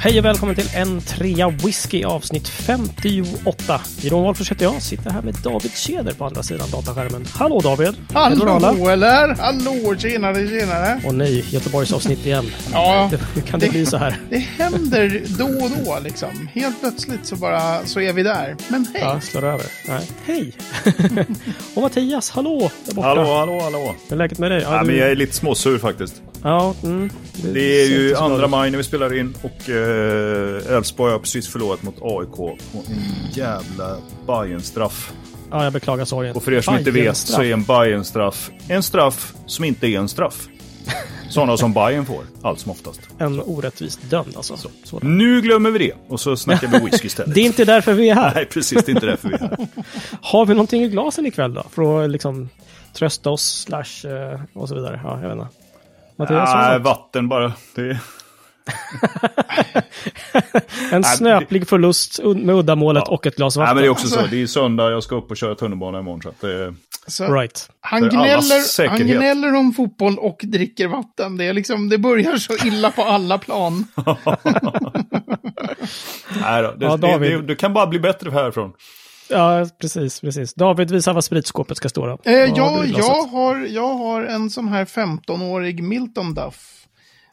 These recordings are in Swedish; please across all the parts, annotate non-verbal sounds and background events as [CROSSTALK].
Hej och välkommen till en trea whisky avsnitt 58. Jeroen Wolffers heter jag, sitter här med David Keder på andra sidan dataskärmen. Hallå David! Hallå eller? Hallå, tjenare, tjenare! Och nej, Göteborgs avsnitt igen. Ja, Hur kan det, det- bli så här? det händer då och då liksom. Helt plötsligt så bara så är vi där. Men hej! Ja, slår över. Nej. Hej! [LAUGHS] och Mattias, hallå! Där borta. Hallå, hallå, hallå. Hur är läget med dig? Ja, men jag är lite småsur faktiskt. Ja, mm, Det är ser ju andra maj när vi spelar in och eh, Elfsborg har precis förlorat mot AIK på en jävla Bajen-straff. Ja, jag beklagar sorgen. Och för er som inte vet så är en Bajen-straff en straff som inte är en straff. Sådana som Bajen får, allt som oftast. En orättvist dömd alltså. Så. Nu glömmer vi det och så snackar vi whisky istället. [LAUGHS] Det är inte därför vi är här. Nej, precis. Det är inte därför vi är här. [LAUGHS] Har vi någonting i glasen ikväll då? För att liksom trösta oss, slash eh, och så vidare. Ja, jag vet inte. Mattias, du Nej, något? vatten bara. Det [LAUGHS] en Nej, snöplig förlust med uddamålet Ja. och ett glas Nej, vatten. men det är också så. Det är söndag, jag ska upp och köra tunnelbana imorgon. Så att det... Så Right. han, gnäller, han gnäller om fotboll och dricker vatten. Det, är liksom, det börjar så illa på alla plan. [LAUGHS] [LAUGHS] Nej då, det, Ja, det, David. det, det kan bara bli bättre härifrån. Ja, precis, precis. David, visa vad spritskåpet ska stå då. Eh, har jag, har, jag har en sån här 15-årig Milton Duff.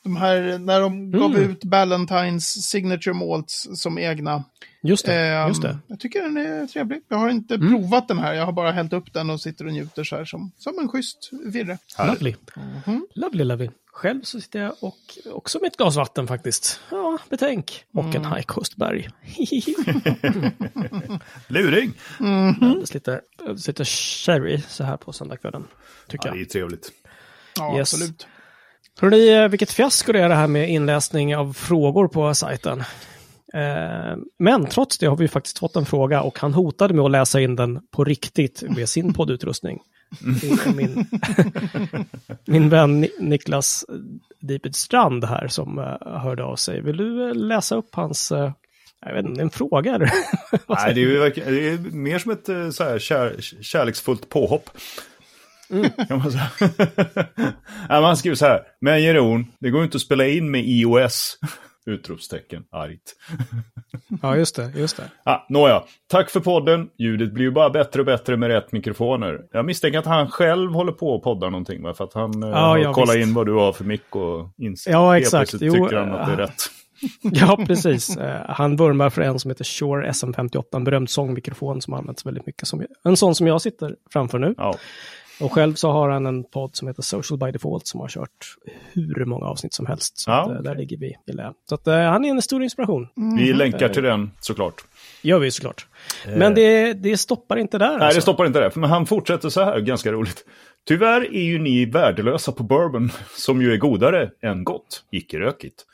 De här, när de gav Mm. ut Ballantines Signature Malts som egna. Just det, Ehm, just det. Jag tycker den är trevlig. Jag har inte Mm. provat den här. Jag har bara hällt upp den och sitter och njuter så här som, som en schysst virre. Lovely. Mhm. Lovely, lovely. Själv så sitter jag och också med ett glas vatten faktiskt. Ja, betänk. Och Mm. en High Coast Berg. [LAUGHS] Luring! Alldeles lite, lite sherry så här på söndagskvällen. Tycker Ja, det jag. är trevligt. Ja, Yes. absolut. Hörrni, eh, vilket fiasko det är det här med inläsning av frågor på sajten. Eh, Men trots det har vi faktiskt fått en fråga och han hotade med att läsa in den på riktigt med sin poddutrustning. Är min, [LAUGHS] min vän Ni- Niklas Diped Strand här som eh, hörde av sig. Vill du eh, läsa upp hans, jag vet inte, en fråga [LAUGHS] Nej, det är, ju det är mer som ett så här, kär, kärleksfullt påhopp. Mm. [LAUGHS] Nej, man skriver så här. Men Jeroen, det går inte att spela in med iOS. Utropstecken, argt. [LAUGHS] Ja, just det, just det. Ah, nåja, tack för podden. Ljudet blir ju bara bättre och bättre med rätt mikrofoner. Jag misstänker att han själv håller på och poddar någonting, va? för att han eh, Ja, har ja, visst. in vad du har för mick och inser. Ja, exakt. Jo, tycker han att det är eh, rätt. [LAUGHS] Ja, precis. Eh, Han vurmar för en som heter Shure SM58, en berömd sångmikrofon som används väldigt mycket. Som, en sån som jag sitter framför nu. Ja. Och själv så har han en podd som heter Social by Default som har kört hur många avsnitt som helst. Så Ja, att, eh, där ligger vi i lä. Så att, eh, han är en stor inspiration. Vi länkar till den såklart. Gör vi såklart. Men det, det stoppar inte där. Nej, alltså. det stoppar inte det. Men han fortsätter så här, ganska roligt. Tyvärr är ju ni värdelösa på bourbon, som ju är godare än gott, icke-rökigt.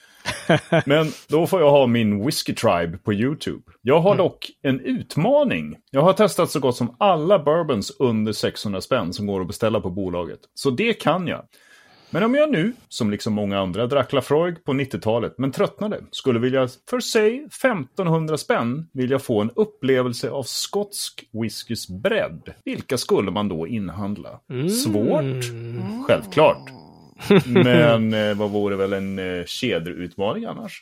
[LAUGHS] Men då får jag ha min Whiskey Tribe på YouTube. Jag har dock en utmaning. Jag har testat så gott som alla bourbons under 600 spänn som går att beställa på bolaget. Så det kan jag. Men om jag nu, som liksom många andra, drack Lafroig på 90-talet men tröttnade, skulle vilja för sig 1500 spänn vill jag få en upplevelse av skotsk whiskys bredd. Vilka skulle man då inhandla? Svårt? Självklart. [LAUGHS] Men eh, vad vore väl en eh, kedjeutmaning annars?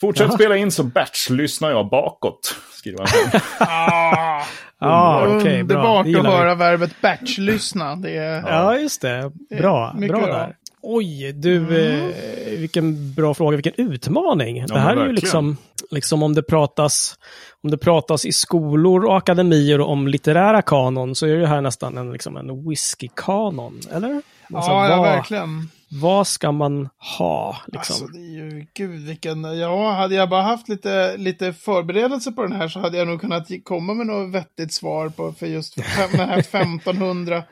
Fortsätt spela in så batch-lyssnar jag bakåt, skriver han. [LAUGHS] Ah, Ja, okej, bra. underbart Det att höra verbet batch-lyssna. Det är... Ja, just det. Bra, mycket bra bra. där. Oj, du, eh, vilken bra fråga, vilken utmaning. det men här är ju verkligen. liksom, liksom om det pratas om det pratas i skolor och akademier om litterära kanon så är det här nästan en, liksom en whisky-kanon, eller? Alltså, ja, ja, vad, verkligen. vad ska man ha? Liksom? Alltså, det är ju, gud vilken, ja, hade jag bara haft lite, lite förberedelse på den här så hade jag nog kunnat komma med något vettigt svar på, för just den här [LAUGHS] 1500.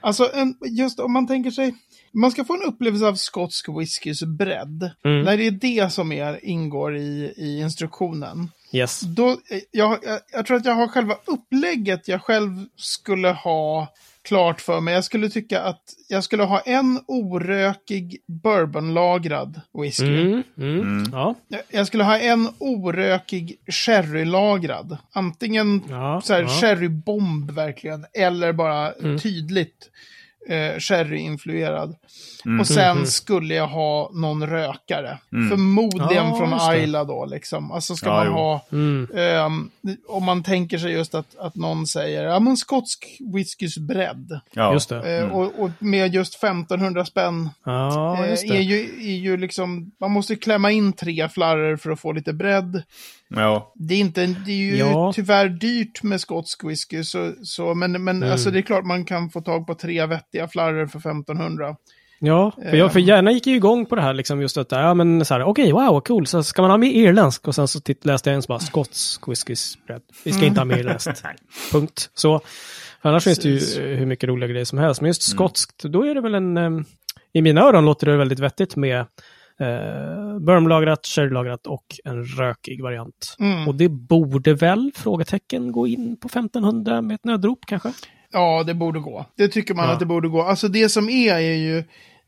Alltså, en, just om man tänker sig, man ska få en upplevelse av skotsk whiskys bredd. Mm. När det är det som är, ingår i, i instruktionen. yes. Då, jag, jag, jag tror att jag har själva upplägget jag själv skulle ha klart för mig. Jag skulle tycka att jag skulle ha en orökig bourbonlagrad whisky. Mm, mm, Ja, Jag- Jag skulle ha en orökig sherrylagrad. Antingen ja, så här ja. sherrybomb verkligen, eller bara tydligt eh, sherry-influerad. Mm. Och sen Mhm. skulle jag ha någon rökare. Mm. Förmodligen Ja, från. Ayla då, liksom. Alltså ska Ja, man jo. ha, Mm. ehm, om man tänker sig just att, att någon säger, ja men skotsk whiskys bredd. Ja. Just det. Eh, och, och med just 1500 spänn Ja, eh, just är, det. ju, är ju liksom, man måste klämma in tre flarror för att få lite bredd. Ja. Det är, inte, det är ju Ja. tyvärr dyrt med skotsk whisky, så, så, men, men Mm. alltså, det är klart man kan få tag på tre vettiga flarror för 1500. Ja, för, jag, för hjärnan gick ju igång på det här, liksom just att, ja men så här, okej, wow, cool, så ska man ha med irländsk? Och sen så titt, läste jag en som bara, skotsk whisky spread. Vi ska inte ha med irländskt. [LAUGHS] Punkt. Så, för annars finns det Precis. ju hur mycket roliga grejer som helst. Men just skotskt, då är det väl en, eh, i mina öron låter det väldigt vettigt med eh, bourbonlagrat, sherrylagrat och en rökig variant. Mm. Och det borde väl, frågetecken, gå in på 1500 med ett nödrop kanske? Ja, det borde gå. Det tycker man Ja. att det borde gå. Alltså det som är är ju,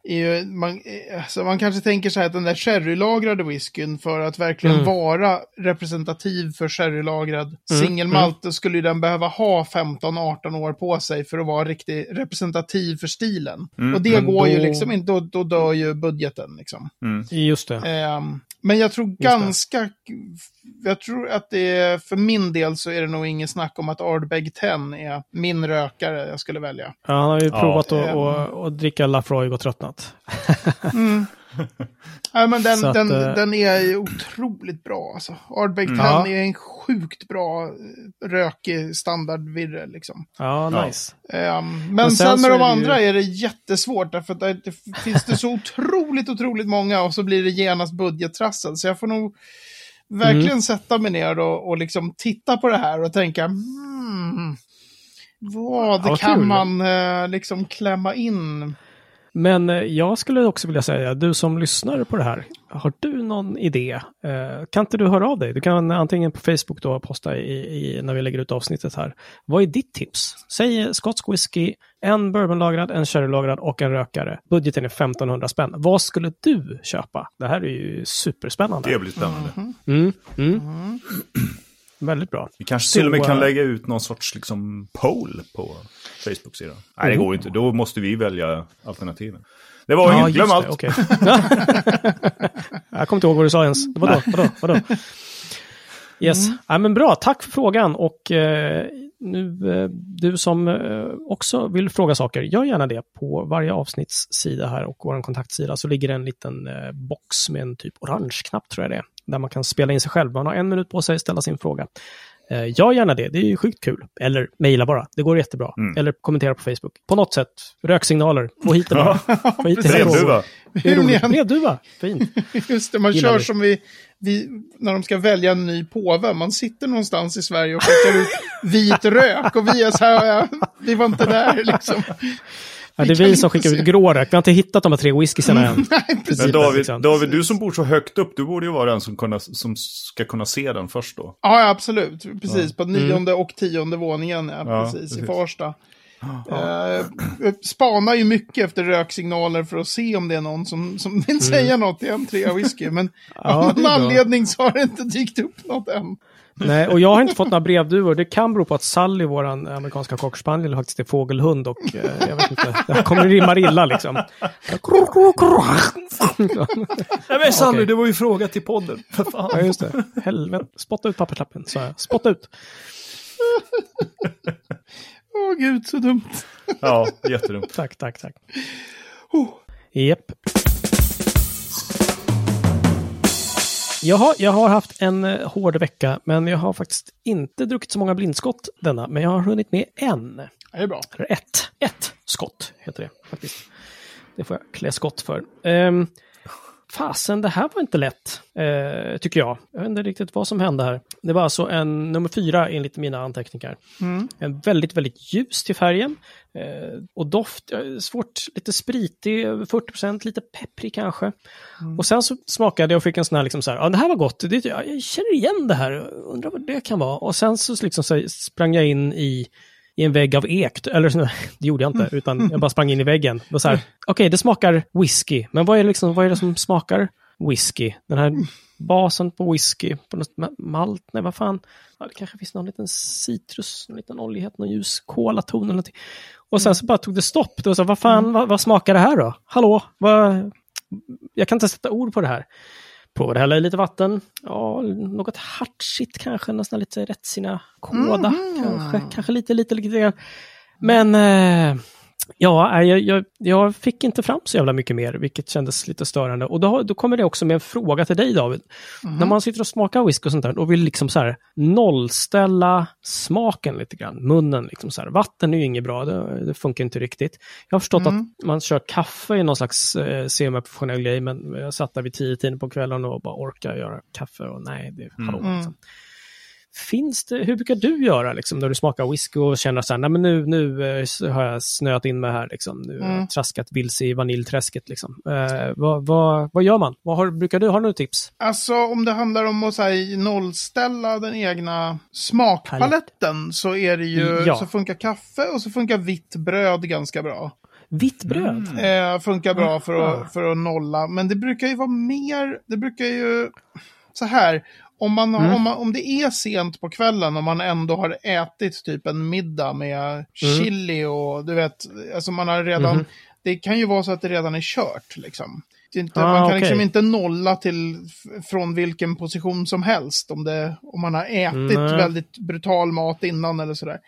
ju man, eh, alltså man kanske tänker sig att den där sherrylagrade whiskyn för att verkligen Mm. vara representativ för sherrylagrad Mm, singelmalt, då skulle ju den behöva ha 15-18 år på sig för att vara riktigt representativ för stilen. Mm, Och det men går ju då- liksom inte, då, då dör ju budgeten liksom. Mm. Just det. Ehm, men jag tror det. ganska, jag tror att det är, för min del så är det nog ingen snack om att Ardbeg 10 är min rökare jag skulle välja. Ja, han har ju Ja. provat att, Ehm. att, att dricka Lafroig och tröttnat. [LAUGHS] Mm. Ja, men den, att, den, eh, den är ju otroligt bra. Alltså. Ardbeg 10 Ja. är en sjukt bra eh, rökig standardvirre. Liksom. Ja, Ja. nice. Ehm, men, Men sen sen, med de det ju- andra är det jättesvårt. Därför att det, det finns det så [LAUGHS] otroligt, otroligt många och så blir det genast budgettrassel. Så jag får nog verkligen Mm. sätta mig ner och, och liksom titta på det här och tänka hmm, vad Ja, kan man eh, liksom klämma in? Men eh, jag skulle också vilja säga, du som lyssnar på det här, har du någon idé? Eh, kan inte du höra av dig? Du kan antingen på Facebook då posta i, i, när vi lägger ut avsnittet här. Vad är ditt tips? Säg skotsk whisky, en bourbonlagrad, en sherrylagrad och en rökare. Budgeten är 1500 spänn. Vad skulle du köpa? Det här är ju superspännande. Det blir spännande. Mm, mm. Väldigt bra. Vi kanske Så, till och med kan eh, lägga ut någon sorts liksom, poll på Facebook-sidan. Nej, det Mm. går inte. Då måste vi välja alternativen. Det var Ja, inget. Glöm allt. okej. [LAUGHS] jag kommer inte ihåg vad du sa ens. Vadå? Vadå? Vadå? Yes, ja, men bra. Tack för frågan. Och eh, nu, eh, du som eh, också vill fråga saker, gör gärna det. På varje avsnittssida här och vår kontaktsida så ligger en liten eh, box med en typ orange knapp tror jag det är. Där man kan spela in sig själv. Man har en minut på sig att ställa sin fråga. Eh, gör gärna det, det är ju sjukt kul. Eller mejla bara, det går jättebra. Mm. Eller kommentera på Facebook. På något sätt, röksignaler, få hit [LAUGHS] det bara. Få hit. Brevduva. Brevduva, fint. [LAUGHS] Just det, man Gillar kör vi. som vi, vi, när de ska välja en ny påve. Man sitter någonstans i Sverige och skickar ut vit rök och vi är så här, vi var inte där [LAUGHS] liksom. Ja, det är vi som skickar se. ut grå rök. Vi har inte hittat de här tre whiskysarna än. [LAUGHS] Nej, precis. Men David, liksom. David, du som bor så högt upp, du borde ju vara den som, kunna, som ska kunna se den först då. Ja, ja, absolut. Precis, på nionde och tionde våningen, ja, Ja, precis, precis. i Farsta. Eh, spanar ju mycket efter röksignaler för att se om det är någon som, som vill säga något i en trea whisky. Men Ja, av någon anledning så har det inte dykt upp något än. Nej, och jag har inte fått några brevduvor. Det kan bero på att Sally, vår amerikanska cockspaniel, faktiskt är fågelhund och eh, jag vet inte, det kommer rimma illa liksom. Nej men Sally, Okej. det var ju fråga till podden. Ja, just det. Helvete. Spotta ut papperslappen, sa jag. Spotta ut. Åh gud, så dumt. ja, jättedumt. Tack, tack, tack. Oh. Japp. Jaha, jag har haft en eh, hård vecka, men jag har faktiskt inte druckit så många blindskott denna, men jag har hunnit med en. Det är bra. Eller ett. Ett skott heter det faktiskt. Det får jag klä skott för. Um, fasen, det här var inte lätt, eh, tycker jag. Jag vet inte riktigt vad som hände här. Det var alltså en nummer fyra enligt mina anteckningar. Mm. En väldigt, väldigt ljus till färgen. Eh, och doft, eh, svårt, lite spritig, över 40% lite pepprig kanske. Och sen så smakade jag och fick en sån här, liksom så här, ja det här var gott, det, jag, jag känner igen det här, undrar vad det kan vara. Och sen så, liksom så sprang jag in i, i en vägg av ek, eller så, [LAUGHS] det gjorde jag inte, utan jag bara sprang in i väggen. Och så här, [LAUGHS] okej det smakar whisky, men vad är, liksom, vad är det som smakar whisky. Den här basen på whisky, på något ma- malt, nej vad fan. Ja, det kanske finns någon liten citrus, någon liten oljighet, någon ljus kolaton eller någonting. Och sen så bara tog det stopp. Det var så, vad fan, vad, vad smakar det här då? Hallå, vad... Jag kan inte sätta ord på det här. Provade hälla i lite vatten. Ja, något hartsigt kanske, nästan lite rättsina kåda. Mhm. Kanske, kanske lite, lite, lite grann. Men eh, ja, jag, jag, jag fick inte fram så jävla mycket mer, vilket kändes lite störande. Och då, då kommer det också med en fråga till dig David. När man sitter och smakar whisky och sånt där, och vill liksom så här nollställa smaken lite grann, munnen liksom så här. Vatten är ju inget bra, det, det funkar inte riktigt. Jag har förstått Mm. att man kör kaffe i någon slags eh, semiprofessionell grej, men jag satt där vid tio tiden på kvällen och bara orkar göra kaffe och nej, det är hallå. Mm. Liksom. Finns det, hur brukar du göra liksom, när du smakar whisky och känner så här, nej men nu, nu eh, har jag snöat in mig här, liksom. nu har Mm. jag traskat vilse i vaniljträsket. Liksom. Eh, vad, vad, vad gör man? Vad har, brukar du, har du något tips? Alltså om det handlar om att så här, nollställa den egna smakpaletten så är det ju, Ja. så funkar kaffe och så funkar vitt bröd ganska bra. Vitt bröd? Eh, funkar bra för att, för att nolla, men det brukar ju vara mer, det brukar ju, så här, om, man, Mm. om, man, om det är sent på kvällen och man ändå har ätit typ en middag med chili och du vet, alltså man har redan, Mhm. det kan ju vara så att det redan är kört liksom. Inte, Ah, man kan okej. liksom inte nolla till från vilken position som helst om, det, om man har ätit Nej. väldigt brutal mat innan eller sådär.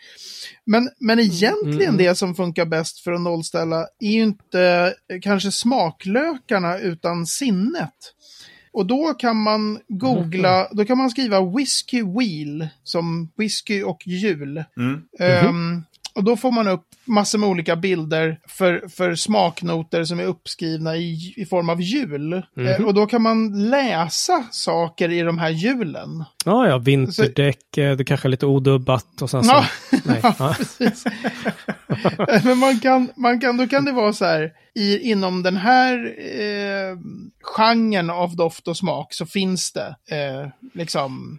Men, men egentligen Mm. det som funkar bäst för att nollställa är ju inte eh, kanske smaklökarna utan sinnet. Och då kan man googla, då kan man skriva whisky wheel som whisky och jul. Mm. Ehm, och då får man upp massor med olika bilder för, för smaknoter som är uppskrivna i, i form av hjul. Eh, och då kan man läsa saker i de här hjulen. Ja, ja, vinterdäck, eh, det kanske är lite odubbat och sen så... Ja. Nej, [LAUGHS] ja. Precis. [LAUGHS] Men man kan, man kan, då kan det vara så här, i, inom den här eh, genren av doft och smak så finns det eh, liksom,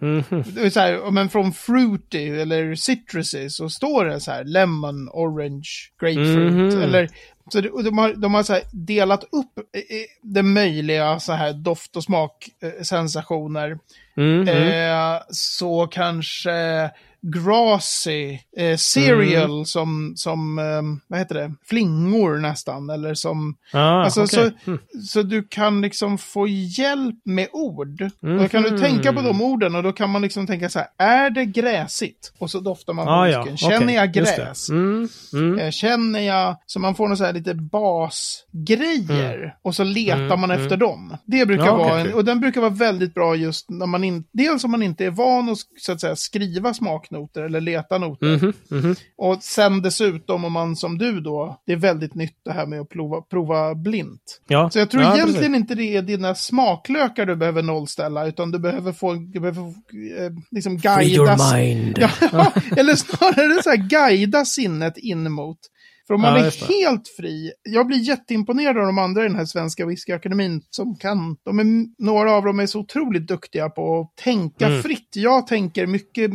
är så här, men från fruity eller citrusy så står det så här lemon, orange, grapefruit. Mhm. Eller, så de har, de har så delat upp eh, eh, det möjliga så här doft och smaksensationer. Mhm. Eh, så kanske grassy, eh, cereal Mm. som, som eh, vad heter det, flingor nästan. Eller som, Ah, alltså, okej. så, så du kan liksom få hjälp med ord. Och då kan Mhm. du tänka på de orden och då kan man liksom tänka så här, är det gräsigt? Och så doftar man på Ah, ja. Känner okej, jag gräs? Mm, mm. Eh, Känner jag, så man får någon så här lite basgrejer och så letar Mm, man mm. efter dem. Det brukar Ja, vara en, okej. och den brukar vara väldigt bra just när man inte, dels om man inte är van att så att säga skriva smaknoter eller leta noter. Mhm, mhm. Och sen dessutom om man som du då, det är väldigt nytt det här med att prova, prova blint. Ja. Så jag tror ja, egentligen precis. inte det är dina smaklökar du behöver nollställa, utan du behöver få, du behöver eh, liksom Free your mind. [LAUGHS] Ja, eller snarare så här guida sinnet in mot. För om man Ja, är helt fri, jag blir jätteimponerad av de andra i den här svenska whiskyakademin som kan, de är, några av dem är så otroligt duktiga på att tänka Mm. fritt. Jag tänker mycket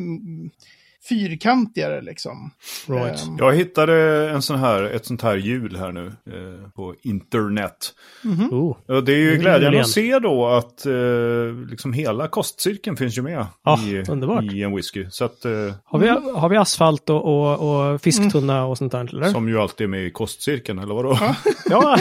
fyrkantigare liksom. Right. Ehm, Jag hittade en sån här, ett sånt här hjul här nu eh, på internet. Oh. Och det är ju Mm, glädjande att se då att eh, liksom hela kostcirkeln finns ju med Ja, i, i en whisky. Så att, eh, Har, vi, har vi asfalt och, och, och fisktunna och sånt där? Eller? som ju alltid är med i kostcirkeln, eller vadå? Ja,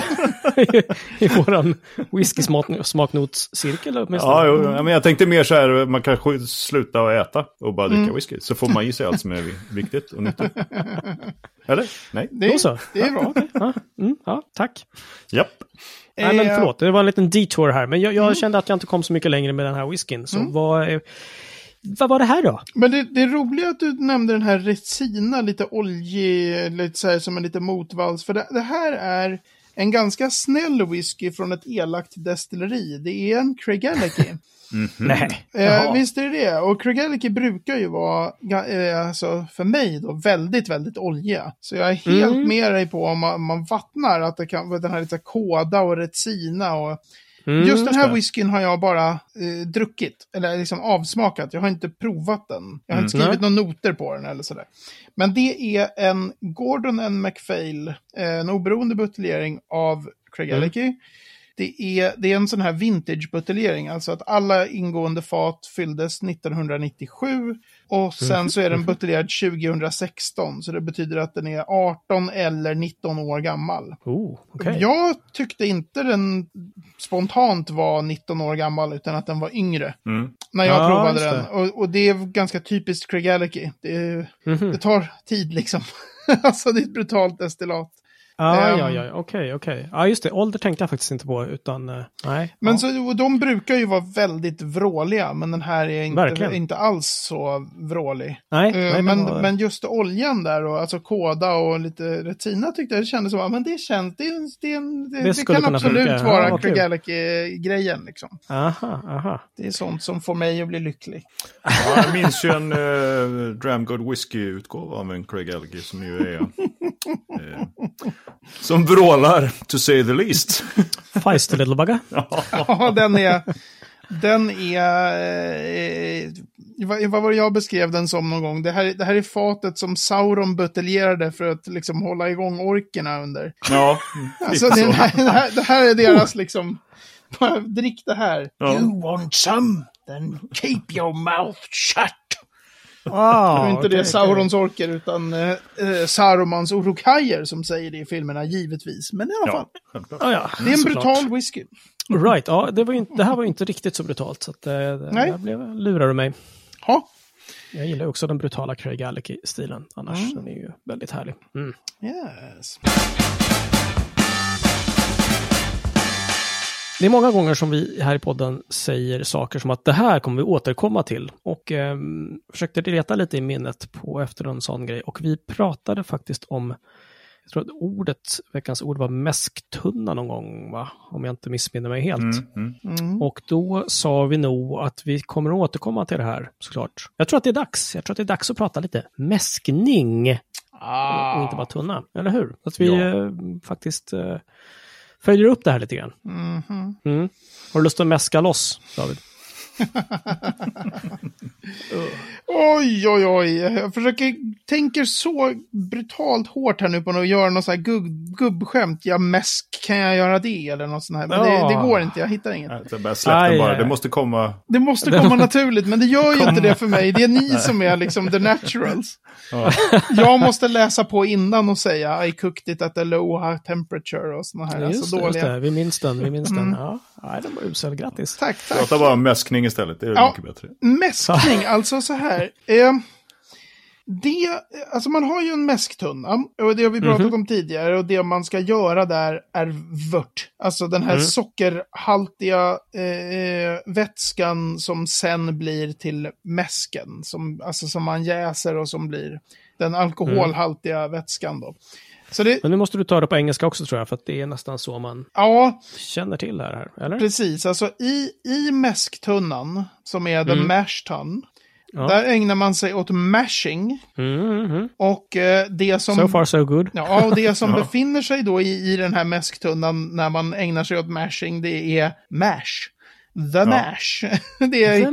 i, [LAUGHS] i våran whisky-smaknotscirkel åtminstone. Ja, jo, ja, men jag tänkte mer så här, man kanske sluta äta och bara dricka whisky. Så får man i sig allt som är viktigt och nyttigt. [LAUGHS] Eller? Nej? det, Då så. det är bra. Ja, mm, ja, tack. Japp. Nej, men Eh, förlåt, det var en liten detour här. Men jag, jag kände att jag inte kom så mycket längre med den här whiskyn. Så vad, eh, vad var det här då? Men det, det är roligt att du nämnde den här Resina, lite oljig, lite så här som en lite motvalls. För det, det här är en ganska snäll whisky från ett elakt destilleri. Det är en Craigellachie. [LAUGHS] Nej. Eh, visst är det det. Och Craigellachie brukar ju vara, eh, alltså för mig då, väldigt, väldigt oljiga. Så jag är helt Mm. med dig på om man, om man vattnar att det kan vara den här lite koda och retsina och Mm, Just den här whiskyn har jag bara eh, druckit, eller liksom avsmakat. Jag har inte provat den. Jag har inte Mm. skrivit några noter på den eller sådär. Men det är en Gordon and MacPhail, eh, en oberoende buteljering av Craigellachie. Mm. det är, det är en sån här vintage-buteljering, alltså att alla ingående fat fylldes 1997 och sen så är den buteljerad 2016, så det betyder att den är 18 eller 19 år gammal. Oh, okej. Jag tyckte inte den spontant var 19 år gammal, utan att den var yngre. Mm. När jag Ja, provade den. Och, och det är ganska typiskt Craig Alicky. Det, Mhm. det tar tid liksom. [LAUGHS] alltså det är ett brutalt destillat. Ah, Ehm. ja, ja, okej, okej. Ja, just det. Ålder tänkte jag faktiskt inte på, utan eh, nej. Men ja. så, och de brukar ju vara väldigt vråliga, men den här är inte, Verkligen. inte alls så vrålig. nej, Eh, nej, men, var- men just oljan där och alltså koda och lite retina tyckte jag det kändes som, men det känns, det, det, det, Det det kan absolut funka. vara Ja. Alicky-grejen liksom. Aha, aha. Det är sånt som får mig att bli lycklig. Ja, jag minns ju en uh, Dramgod Whisky-utgåva av en Craig Elgie som ju är... [LAUGHS] eh, som vrålar, to say the least. [LAUGHS] Feisty little bugger. [LAUGHS] Ja, den är... Den är... Eh, vad, vad var det jag beskrev den som någon gång? Det här, det här är fatet som Sauron buteljerade för att liksom hålla igång orkerna under. Ja, Alltså [LAUGHS] lite det, här, det, här, det här är deras liksom... Bara drick det här. Ja. You want some? Then keep your mouth shut. Ah, det är inte okej, det okej. Saurons orker, utan eh, eh, Sarumans Urukajer som säger det i filmerna, givetvis. Men i alla fall, Ja. Ah, ja, det är en brutal whisky. Right, ja, det, var ju, inte- det här var ju inte riktigt så brutalt. Så att, eh, det, Nej. blev, lurar du mig. Ja, Jag gillar också den brutala Craig Alicky-stilen annars. Den är ju väldigt härlig. Mm. yes. Det är många gånger som vi här i podden säger saker som att det här kommer vi återkomma till. Och eh, försökte leta lite i minnet på efter en sån grej. Och vi pratade faktiskt om, jag tror att ordet, veckans ord var mäsktunna någon gång, va? Om jag inte missminner mig helt. Mm, mm. Mm. Och då sa vi nog att vi kommer att återkomma till det här, såklart. Jag tror att det är dags. Jag tror att det är dags att prata lite mäskning. Ah. Och inte bara tunna, eller hur? Att vi Ja. eh, faktiskt eh, följer upp det här lite grann. Mhm. Mm. Har du lust att mäska loss, David? Oj, oj, oj. Jag försöker, tänker så brutalt hårt här nu på att göra något så här gubb, gubbskämt. Ja, mäsk, kan jag göra det? Eller något sånt här. Men Ja. det, det går inte, jag hittar inget. Är bara släpp Aj, den bara, aj, det måste komma. Det måste komma naturligt, men det gör ju inte det för mig. Det är ni som är liksom the naturals. Ja. Jag måste läsa på innan och säga I cooked it at a low temperature och såna här. just, alltså det, just dåliga. det, vi minns den, vi minns Mm. den. Ja, Nej, den var usel, grattis. Tack, tack. Prata bara om mäskning istället, det är Ja. mycket bättre. Mäskning, [LAUGHS] alltså så här. Eh, det, alltså man har ju en mäsktunna, och det har vi pratat Mhm. om tidigare, och det man ska göra där är vört. Alltså den här Mm. sockerhaltiga eh, vätskan som sen blir till mäsken, som, alltså som man jäser och som blir den alkoholhaltiga Mm. vätskan då. Så det, Men nu måste du ta det på engelska också tror jag, för att det är nästan så man ja, känner till det här, eller? precis. Alltså i, i mäsktunnan, som är the Mm. mash tun, Ja. där ägnar man sig åt mashing. Mm, mm. Och eh, det som, So far so good. ja, och det som [LAUGHS] Ja. befinner sig då i, i den här mäsktunnan när man ägnar sig åt mashing, det är mash. The mash. [LAUGHS] det är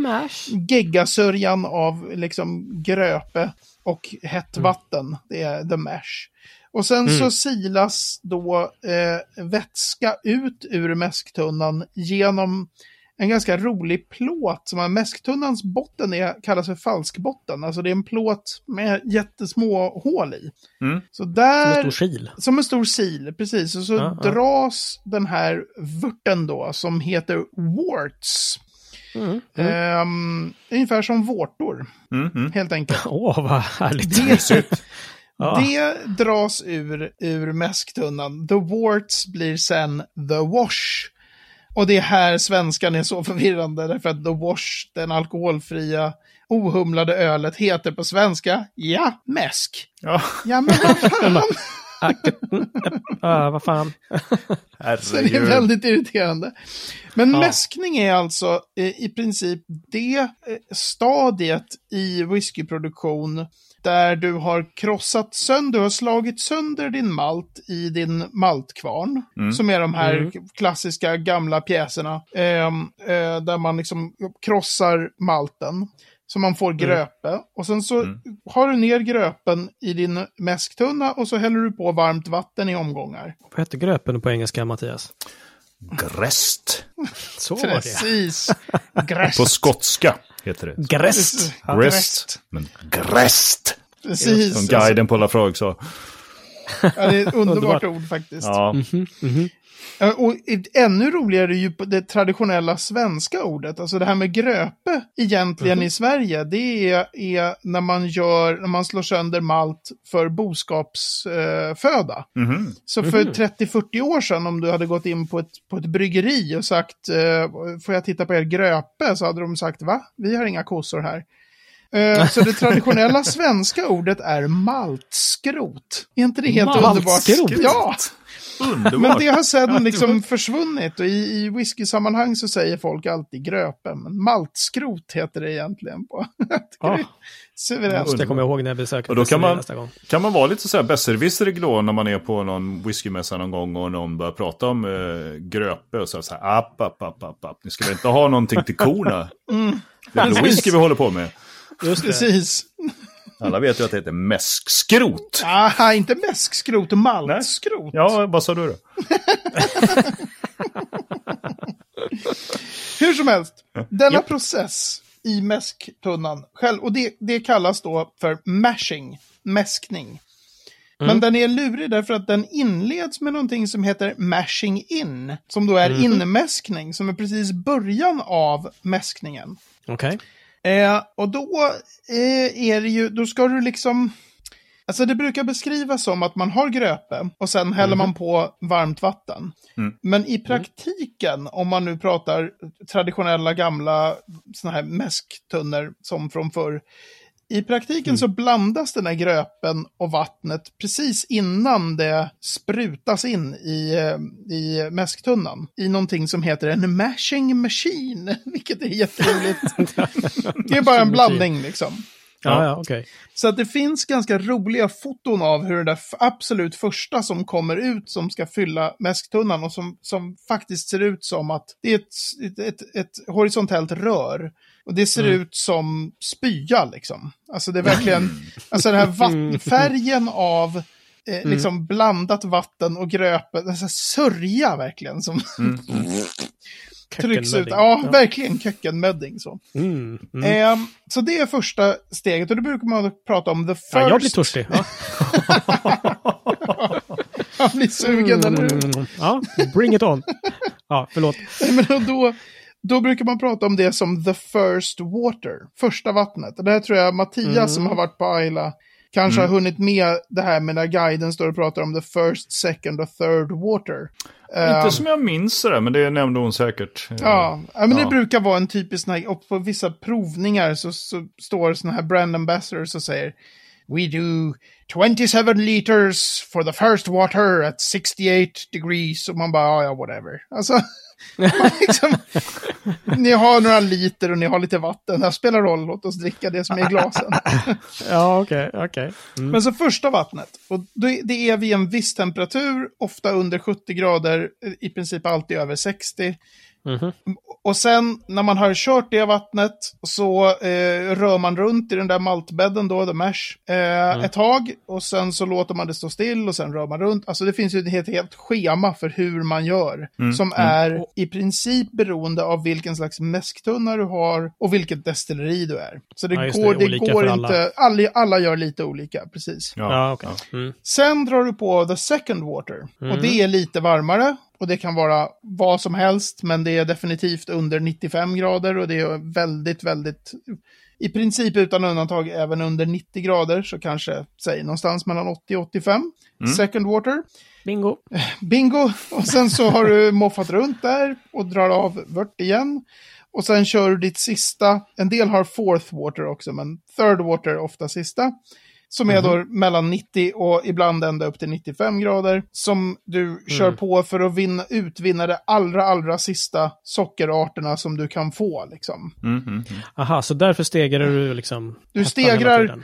geggasörjan av liksom gröpe och hett vatten. Det är the mash. Och sen så silas då eh, vätska ut ur mäsktunnan genom en ganska rolig plåt. Som är mäsktunnans botten är, kallas för falskbotten. Alltså det är en plåt med jättesmå hål i. Mm. Så Som där... en stor sil. Som en stor sil, precis. Och så Ja, ja. dras den här vörten då, som heter warts. Mm. Mm. Ehm, ungefär som vårtor, Mm, mm. helt enkelt. [LAUGHS] Åh, vad härligt. Det, [LAUGHS] Ja. det dras ur, ur mäsktunnan. The warts blir sen the wash. Och det är här svenskan är så förvirrande, därför att the wash, den alkoholfria ohumlade ölet, heter på svenska, ja, mäsk. Ja, Ja, men vad [LAUGHS] fan. Ah, ah, vad fan. Så det är väldigt irriterande. Men Ja. mäskning är alltså eh, i princip det eh, stadiet i whiskyproduktion där du har krossat sönder, du har slagit sönder din malt i din maltkvarn. Som är de här Mm. klassiska gamla pjäserna. ehm, eh, där man liksom krossar malten. Så man får gröpe. Och sen så har du ner gröpen i din mäsktunna och så häller du på varmt vatten i omgångar. Vad heter gröpen på engelska, Mattias? Gräst. Så. Precis. [LAUGHS] Gräst. På skotska heter det. Gräst. Ja, Gräst. Men gräst. Precis. Som guiden på Lafroig sa. Ja, det är ett [LAUGHS] underbart Underbart. ord faktiskt. Ja, Ja, Och ännu roligare är ju på det traditionella svenska ordet. Alltså det här med gröpe egentligen i Sverige. Det är, är när man gör, när man slår sönder malt för boskapsföda. Eh, mhm. Så för 30-40 år sedan om du hade gått in på ett, på ett bryggeri och sagt eh, får jag titta på er gröpe? Så hade de sagt va? Vi har inga kossor här. Eh, så det traditionella [LAUGHS] svenska ordet är maltskrot. Är inte det helt Maltskrot? underbart? Ja! Underbart. Men det har sedan liksom försvunnit och i, i whisky-sammanhang så säger folk alltid gröpe, men maltskrot heter det egentligen på. [LAUGHS] Ja, Suveränt. måste jag komma ihåg när jag besöker Och då kan man- nästa gång. Kan man vara lite så här besserwisser i glå när man är på någon whiskymässa någon gång och någon börjar prata om eh, gröpe och så, så här, app, app, app, app, app. Ni ska väl inte ha någonting till korna? Det är whisky vi håller på med. Just det. Precis. Alla vet ju att det heter mäskskrot. Aha, inte mäskskrot, maltskrot. Ja, vad sa du då? [LAUGHS] Hur som helst, denna process i mäsktunnan, själv, och det, det kallas då för mashing, mäskning. Men den är lurig därför att den inleds med någonting som heter mashing in, som då är inmäskning, som är precis början av mäskningen. Okej. Eh, och då eh, är det ju, då ska du liksom... Alltså det brukar beskrivas som att man har gröpe och sen häller man på varmt vatten. Men i praktiken, om man nu pratar traditionella gamla såna här mäsktunnor som från förr. I praktiken så blandas den här gröpen och vattnet precis innan det sprutas in i, eh, i mäsktunnan. I någonting som heter en mashing machine, [LAUGHS] vilket är jätteroligt. [LAUGHS] Det är bara en blandning liksom. Ja, ja, okej. Så att det finns ganska roliga foton av hur det där absolut första som kommer ut som ska fylla mäsktunnan och som, som faktiskt ser ut som att det är ett, ett, ett, ett horisontellt rör. Och det ser ut som spya liksom. Alltså det är verkligen, alltså den här [LAUGHS] vatt- färgen av eh, liksom blandat vatten och gröpe, alltså sörja verkligen som [LAUGHS] trycks ut. Kökkenmödding. Ja, verkligen kökkenmödding så. Mm, mm. Ehm, så det är första steget och då brukar man prata om the first. Ja, jag blir törstig. Ja. [LAUGHS] Jag blir sugen, eller hur? Mm, ja, bring it on. Ja, förlåt. Men då, då brukar man prata om det som the first water, första vattnet. Och det här tror jag Mattias som har varit på Ayla kanske har hunnit med det här med när guiden står och pratar om the first, second och third water. Ehm, Inte som jag minns det, men det nämnde hon säkert. Ja, ja, men det Ja. brukar vara en typisk sån här, och på vissa provningar så, så står såna här brand ambassadors och säger We do 27 liters for the first water at 68 degrees. Och man bara, ja, ja, whatever. Alltså, [LAUGHS] [LAUGHS] liksom, ni har några liter och ni har lite vatten. Det spelar roll, låt oss dricka det som är i glasen. [LAUGHS] Ja, okej, okej. Mm. Men så första vattnet, och det, det är vid en viss temperatur, ofta under 70 grader, i princip alltid över 60. Mhm. Och sen när man har kört det vattnet så eh, rör man runt i den där maltbädden då, the mash, eh, ett tag. Och sen så låter man det stå still och sen rör man runt. Alltså det finns ju ett helt, helt schema för hur man gör. Som är i princip beroende av vilken slags mäsktunna du har och vilket destilleri du är. Så det Ja, det, går, det, olika går inte, alla, alla gör lite olika, precis. Ja, okej. Mm. Sen drar du på the second water. Och det är lite varmare. Och det kan vara vad som helst, men det är definitivt under 95 grader och det är väldigt, väldigt, i princip utan undantag även under 90 grader, så kanske, säg någonstans mellan 80 och 85. Second water. Bingo. [LAUGHS] Bingo! Och sen så har du moffat runt där och drar av vört igen. Och sen kör du ditt sista, en del har fourth water också, men third water är ofta sista. Som är då mellan 90 och ibland ända upp till 95 grader. Som du kör på för att vinna, utvinna det allra, allra sista sockerarterna som du kan få. Liksom. Mm, mm, mm. Aha, så därför stegrar du liksom... Du stegrar- tiden.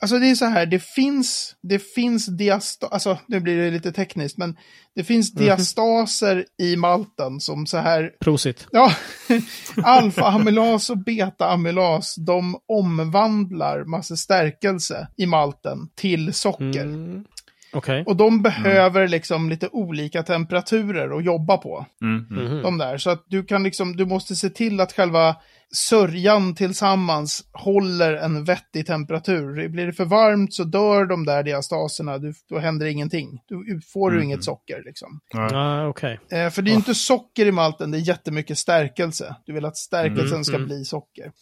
Alltså det är så här, det finns, det finns diasta, alltså nu blir det lite tekniskt, men det finns diastaser i malten som så här, Prosit. ja, [LAUGHS] alfa-amylas och beta-amylas, de omvandlar massa stärkelse i malten till socker. Mm. Okej. Och de behöver liksom lite olika temperaturer att jobba på. Mm, mm. Mhm. De där. Så att du kan liksom, du måste se till att själva sörjan tillsammans håller en vettig temperatur. Blir det för varmt så dör de där diastaserna, du, då händer ingenting. Du får du Mhm. inget socker liksom. Ja. Ah, Okej. Eh, för det är ju inte socker i malten, det är jättemycket stärkelse. Du vill att stärkelsen Mm, ska mm. bli socker.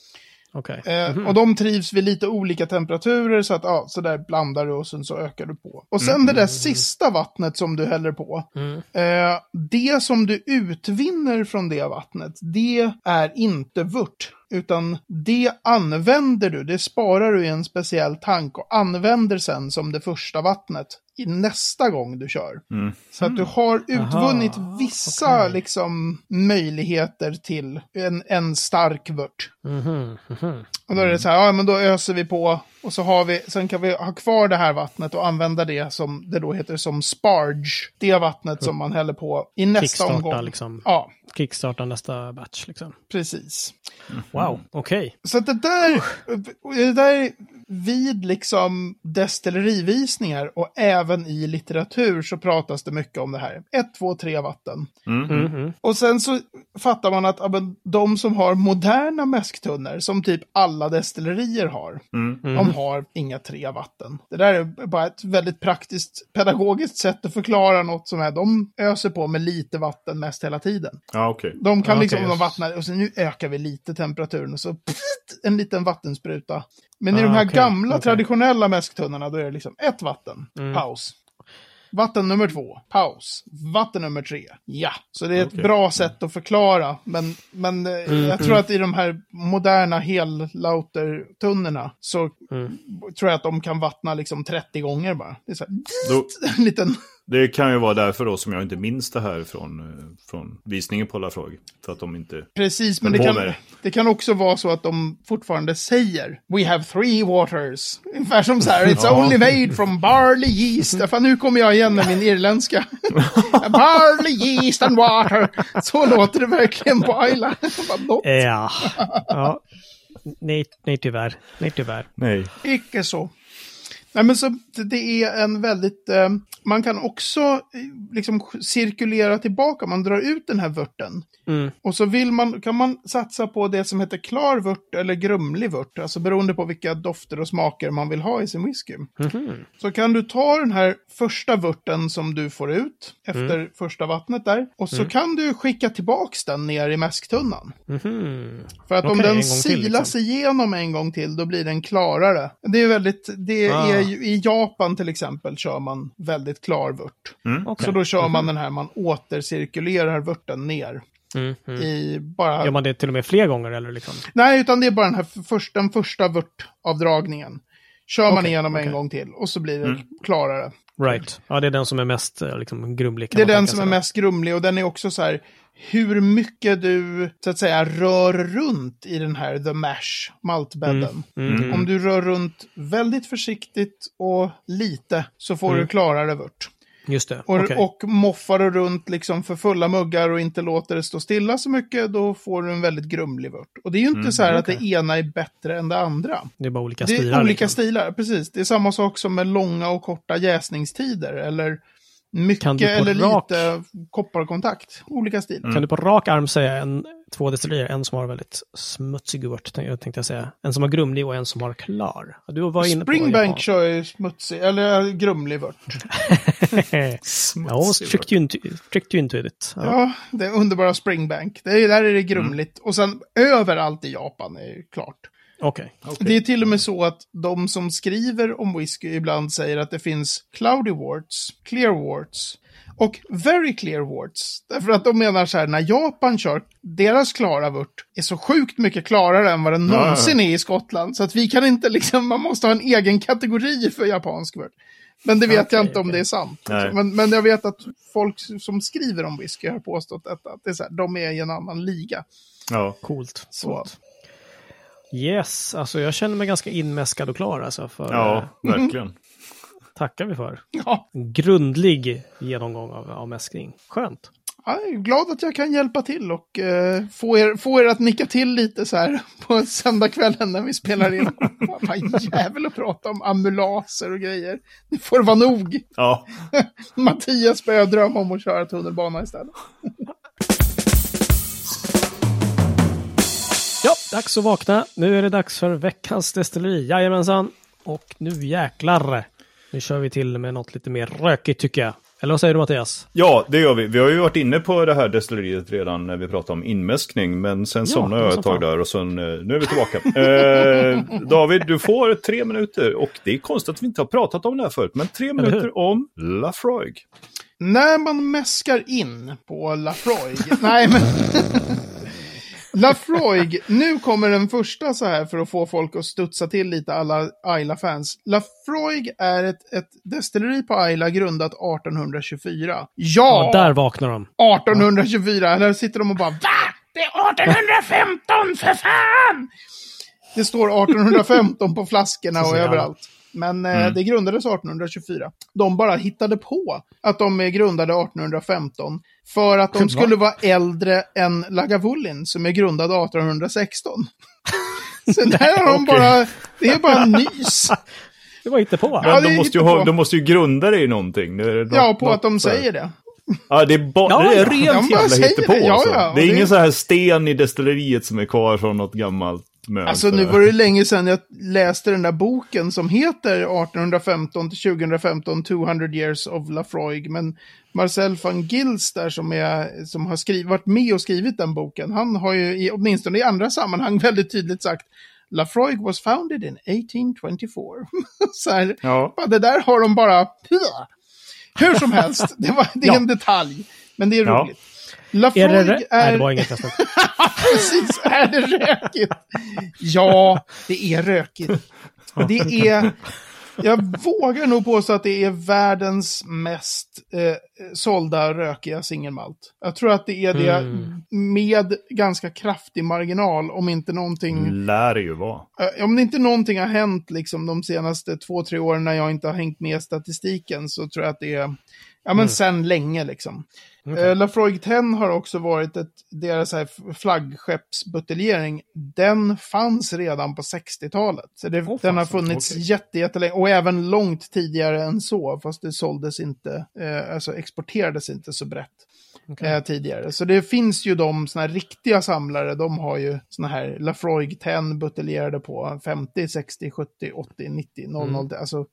Okej. Eh, Mhm. Och de trivs vid lite olika temperaturer så att ja, så där blandar du och sen så ökar du på. Och sen det där sista vattnet som du häller på. Mm. Eh, det som du utvinner från det vattnet, det är inte vört. Utan det använder du, det sparar du i en speciell tank och använder sen som det första vattnet i nästa gång du kör. Mm. Så att du har utvunnit Aha, vissa okej. liksom, möjligheter till en, en stark vört. Mhm. Och då är det så här, ja men då öser vi på och så har vi, sen kan vi ha kvar det här vattnet och använda det som det då heter som sparge. Det vattnet som man häller på i nästa Kickstarta omgång. liksom. Ja, Kickstarta nästa batch liksom. precis. Wow, okej. Så att det där, det där vid liksom destillerivisningar och även i litteratur så pratas det mycket om det här. Ett, två, tre vatten. Mm. Mhm. Och sen så fattar man att ja, men, de som har moderna mäsktunnor, som typ alla destillerier har, Mm. de har inga tre vatten. Det där är bara ett väldigt praktiskt pedagogiskt sätt att förklara något som är, de öser på med lite vatten mest hela tiden. Ja, okej. De kan Ja, liksom, okej. de vattnar, och sen nu ökar vi lite temperaturen och så pft, en liten vattenspruta. Men i Ah, de här okej, gamla okej. traditionella mäsktunnorna då är det liksom ett vatten, Mm. paus. Vatten nummer två, paus. Vatten nummer tre, ja. Så det är ett Okej. bra sätt att förklara. Men, men eh, Mm, jag tror att i de här moderna hellauter-tunnorna så Mm. tror jag att de kan vattna liksom 30 gånger bara. Det är så här, Då, [LAUGHS] en liten... det kan ju vara därför då som jag inte minns det här från, eh, från visningen på Lafrog. För att de inte... Precis, men det kan, det. det kan också vara så att de fortfarande säger We have three waters. Ungefär som så här, it's Ja. only made from barley yeast. För nu kommer jag igen med min irländska. [LAUGHS] barley yeast and water. Så låter det verkligen på "Nå, Ja. ja. Nej, nej tyvärr. Nej tyvärr. Nej. Icke så. Nej, men så det är en väldigt... Eh, man kan också eh, liksom cirkulera tillbaka. Man drar ut den här vörten. Mm. Och så vill man, kan man satsa på det som heter klar vört eller grumlig vört. Alltså beroende på vilka dofter och smaker man vill ha i sin whisky. Mhm. Så kan du ta den här första vörten som du får ut efter första vattnet där. Och så kan du skicka tillbaks den ner i mäsktunnan. Mhm. För att om Okej, den en gång till, silas liksom. igenom en gång till, då blir den klarare. Det är väldigt, det Ah. är i Japan till exempel kör man väldigt klar vört. Mm. Okej. Så då kör man den här, man återcirkulerar vörten ner. Mm, mm. I bara... Gör man det till och med fler gånger eller liksom? Nej, utan det är bara den här först, den första vörtavdragningen. Kör man igenom en okej. gång till och så blir det Mm. klarare. Right. Ja, det är den som är mest eh, liksom, grumlig. Det är den som är mest grumlig och den är också så här hur mycket du så att säga rör runt i den här the mash, maltbädden. Mm. Om du rör runt väldigt försiktigt och lite så får Mm. du klarare vört. Just det. Och, okej. och moffar du runt liksom för fulla muggar och inte låter det stå stilla så mycket, då får du en väldigt grumlig vört. Och det är ju inte Mm, så här att okej. det ena är bättre än det andra. Det är bara olika Det är stilar. olika liksom. stilar, precis. Det är samma sak som med långa och korta jäsningstider. Eller mycket Kan du på eller rak- lite kopparkontakt. Olika stilar. Kan du på rak arm säga en, två destillerier? En som har väldigt smutsig vört, tänkte jag säga. En som har grumlig och en som har klar. Du var inne Springbank kör ju smutsig, eller grumlig vört. [LAUGHS] ja, tricked you into, tricked you into it. Ja. Ja, det är underbara Springbank. Det är, där är det grumligt. Och sen överallt i Japan är det klart. Okej. Det är till och med så att de som skriver om whisky ibland säger att det finns cloudy worts, clear worts och very clear worts. Därför att de menar så här, när Japan kör, deras klara vört är så sjukt mycket klarare än vad den någonsin är i Skottland. Så att vi kan inte liksom, man måste ha en egen kategori för japansk vört. Men det vet Okej, jag inte om okej. det är sant. Men, men jag vet att folk som skriver om whisky har påstått detta. Att det är så här, de är i en annan liga. Ja. Coolt. Så. Coolt. Yes, alltså jag känner mig ganska inmäskad och klar alltså. För, ja, eh, verkligen. [LAUGHS] tackar vi för. Ja, Grundlig genomgång av, av mäskning. Skönt. jag är glad att jag kan hjälpa till och eh, få, er, få er att nicka till lite så här [LAUGHS] på söndagskvällen när vi spelar in. [LAUGHS] Vad jävel att prata om ambulanser och grejer. Det får vara nog. Ja. Mattias börjar drömma om att köra tunnelbana istället. Ja, dags att vakna. Nu är det dags för veckans destilleri. Jajamensan. Och nu jäklar. Nu kör vi till med något lite mer rökigt tycker jag. Eller vad säger du Mattias? Ja, det gör vi. Vi har ju varit inne på det här destilleriet redan när vi pratade om inmäskning. Men sen Ja, somnade jag ett tag där och sen, eh, nu är vi tillbaka. [LAUGHS] eh, David, du får tre minuter. Och det är konstigt att vi inte har pratat om det här förut. Men tre minuter om Lafroig. När man mäskar in på Lafroig. [LAUGHS] Nej, men... Lafroig, nu kommer den första så här för att få folk att studsa till lite, alla Ayla-fans. Lafroig är ett, ett destilleri på Ayla grundat 1824. Ja, Ja, där vaknar de. 1824! Eller sitter de och bara VA? Det är 1815 för fan! Det står 1815 på flaskorna [LAUGHS] och överallt. Men eh, Mm. det grundades 1824. De bara hittade på att de är grundade 1815 för att de skulle vara äldre än Lagavulin som är grundad 1816. [LAUGHS] Så där har de bara, det är bara nys. [LAUGHS] Det var inte på. Men Ja, de, måste ju ha, de måste ju grunda det i någonting. Det Ja, på att de säger det. Ja, det är, ba- Ja, det är ja. rent De bara jävla hittepå. det. Ja, alltså. ja, det är det- ingen så här sten i destilleriet som är kvar från något gammalt möl. Alltså nu var det länge sedan jag läste den där boken som heter 1815 till 2015, 200 years of Lafroig. Men Marcel van Gils där som, är, som har skrivit, varit med och skrivit den boken, han har ju i, åtminstone i andra sammanhang [LAUGHS] väldigt tydligt sagt Lafroig was founded in 1824. [LAUGHS] Så här, Ja. det där har de bara... [LAUGHS] Hur som helst, det, var, det är Ja. en detalj. Men det är Ja. roligt. Lafroig Är det... rö- är... Nej, det var inget. Precis, är det rökigt? Ja, det är rökigt. Det är... Jag vågar nog påstå att det är världens mest eh, sålda rökiga singelmalt. Jag tror att det är det Mm. med ganska kraftig marginal om inte någonting... Lär det ju vara. Eh, Om det inte någonting har hänt liksom de senaste två, tre åren när jag inte har hängt med statistiken så tror jag att det är, ja men sen länge liksom. Okay. Eh, Lafroig 10 har också varit ett, deras flaggskeppsbuteljering. Den fanns redan på 60-talet. Så det, oh, den har funnits okay. jätte, jättelänge och även långt tidigare än så. Fast det såldes inte, eh, alltså exporterades inte så brett. Okay. Eh, tidigare. Så det finns ju de såna här riktiga samlare, de har ju såna här Lafroig 10 buteljerade på 50, 60, 70, 80, 90, 00, mm. alltså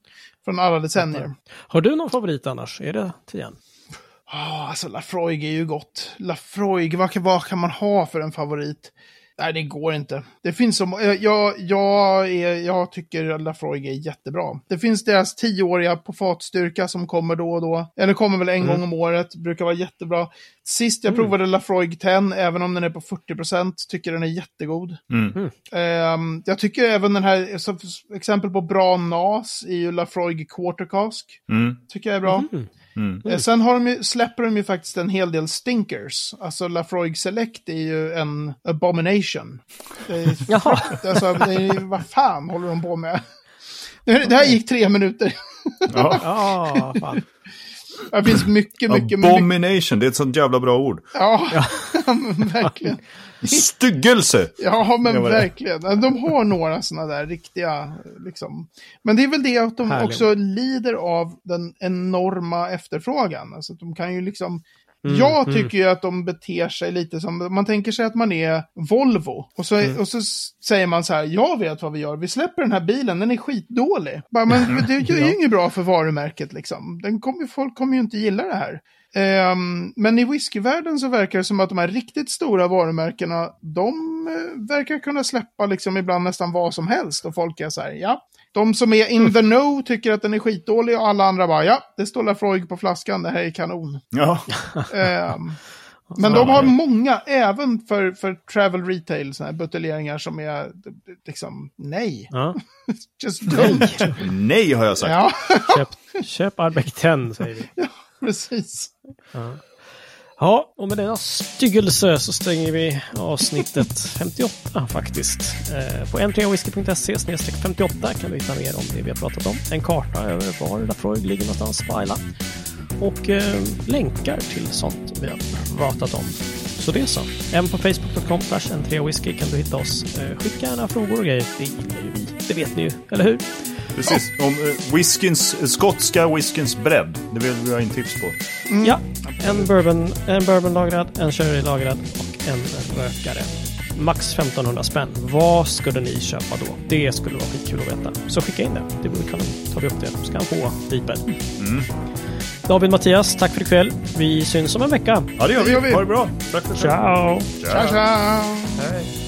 från alla decennier. Har du någon favorit annars? Är det 10? Oh, alltså Lafroig är ju gott. Lafroig, vad, vad kan man ha för en favorit? Nej, det går inte. Det finns som, jag, jag, är, jag tycker Lafroig är jättebra. Det finns deras tioåriga på fatstyrka som kommer då och då. Eller kommer väl en mm. gång om året, brukar vara jättebra. Sist jag mm. provade Lafroig 10, även om den är på 40%, tycker den är jättegod. Mm. Um, jag tycker även den här, exempel på bra NAS är ju Lafroig Quartercask. Mm. Tycker jag är bra. Mm. Mm. Eh, Sen har de ju, släpper de ju faktiskt en hel del stinkers. Alltså Lafroig Select är ju en abomination. Det är, [LAUGHS] Jaha. alltså, det är, vad fan håller de på med? Det det här gick tre minuter. Ja. Ja, fan. Det finns mycket, mycket. Abomination, det är ett sånt jävla bra ord. Ja, [LAUGHS] verkligen. Styggelse! Ja, men verkligen. De har några sådana där riktiga, liksom. Men det är väl det att de Härligt. också lider av den enorma efterfrågan. Alltså de kan ju liksom... Mm, jag mm. tycker ju att de beter sig lite som, man tänker sig att man är Volvo. Och så, Mm. och så säger man så här, jag vet vad vi gör, vi släpper den här bilen, den är skitdålig. Bara, men det är ju Ja. inget bra för varumärket liksom. Den kommer, folk kommer ju inte gilla det här. Ehm, men i whiskyvärlden så verkar det som att de här riktigt stora varumärkena, de eh, verkar kunna släppa liksom ibland nästan vad som helst. Och folk är så här, ja. De som är in the know tycker att den är skitdålig och alla andra bara, ja, det står Lafroig på flaskan, det här är kanon. Ja. Ehm, [LAUGHS] men de har många, även för, för travel retail, såna här buteljeringar som är liksom, nej, Ja. [LAUGHS] just don't. Nej har jag sagt. Ja, Köp, köp Arbeck 10, säger vi. [LAUGHS] precis. Ja. Ja, och med denna styggelse så stänger vi avsnittet 58 faktiskt. Eh, på n3whisky.se 58 kan du hitta mer om det vi har pratat om. En karta över var Lafroig ligger någonstans på Isla. och eh, länkar till sånt vi har pratat om. Så det så. Även på facebook.com n3whisky kan du hitta oss. Eh, skicka gärna frågor och grejer. Det gillar ju vi. Det vet ni ju, eller hur? Precis. Om eh, whiskyns, skotska whiskyns bredd. Det vill vi ha in tips på. Ja, en bourbon, en bourbonlagrad, en sherrylagrad och en rökare. Max 1500 spänn. Vad skulle ni köpa då? Det skulle vara skitkul att veta. Så skicka in det. Det vore kanon. tar vi upp det. Så ska han få viper. David Mattias, tack för ikväll. Vi syns om en vecka. Ja, det gör Det vi. gör vi. Ha det bra. Tack för Ciao! Ciao, ciao! Hej.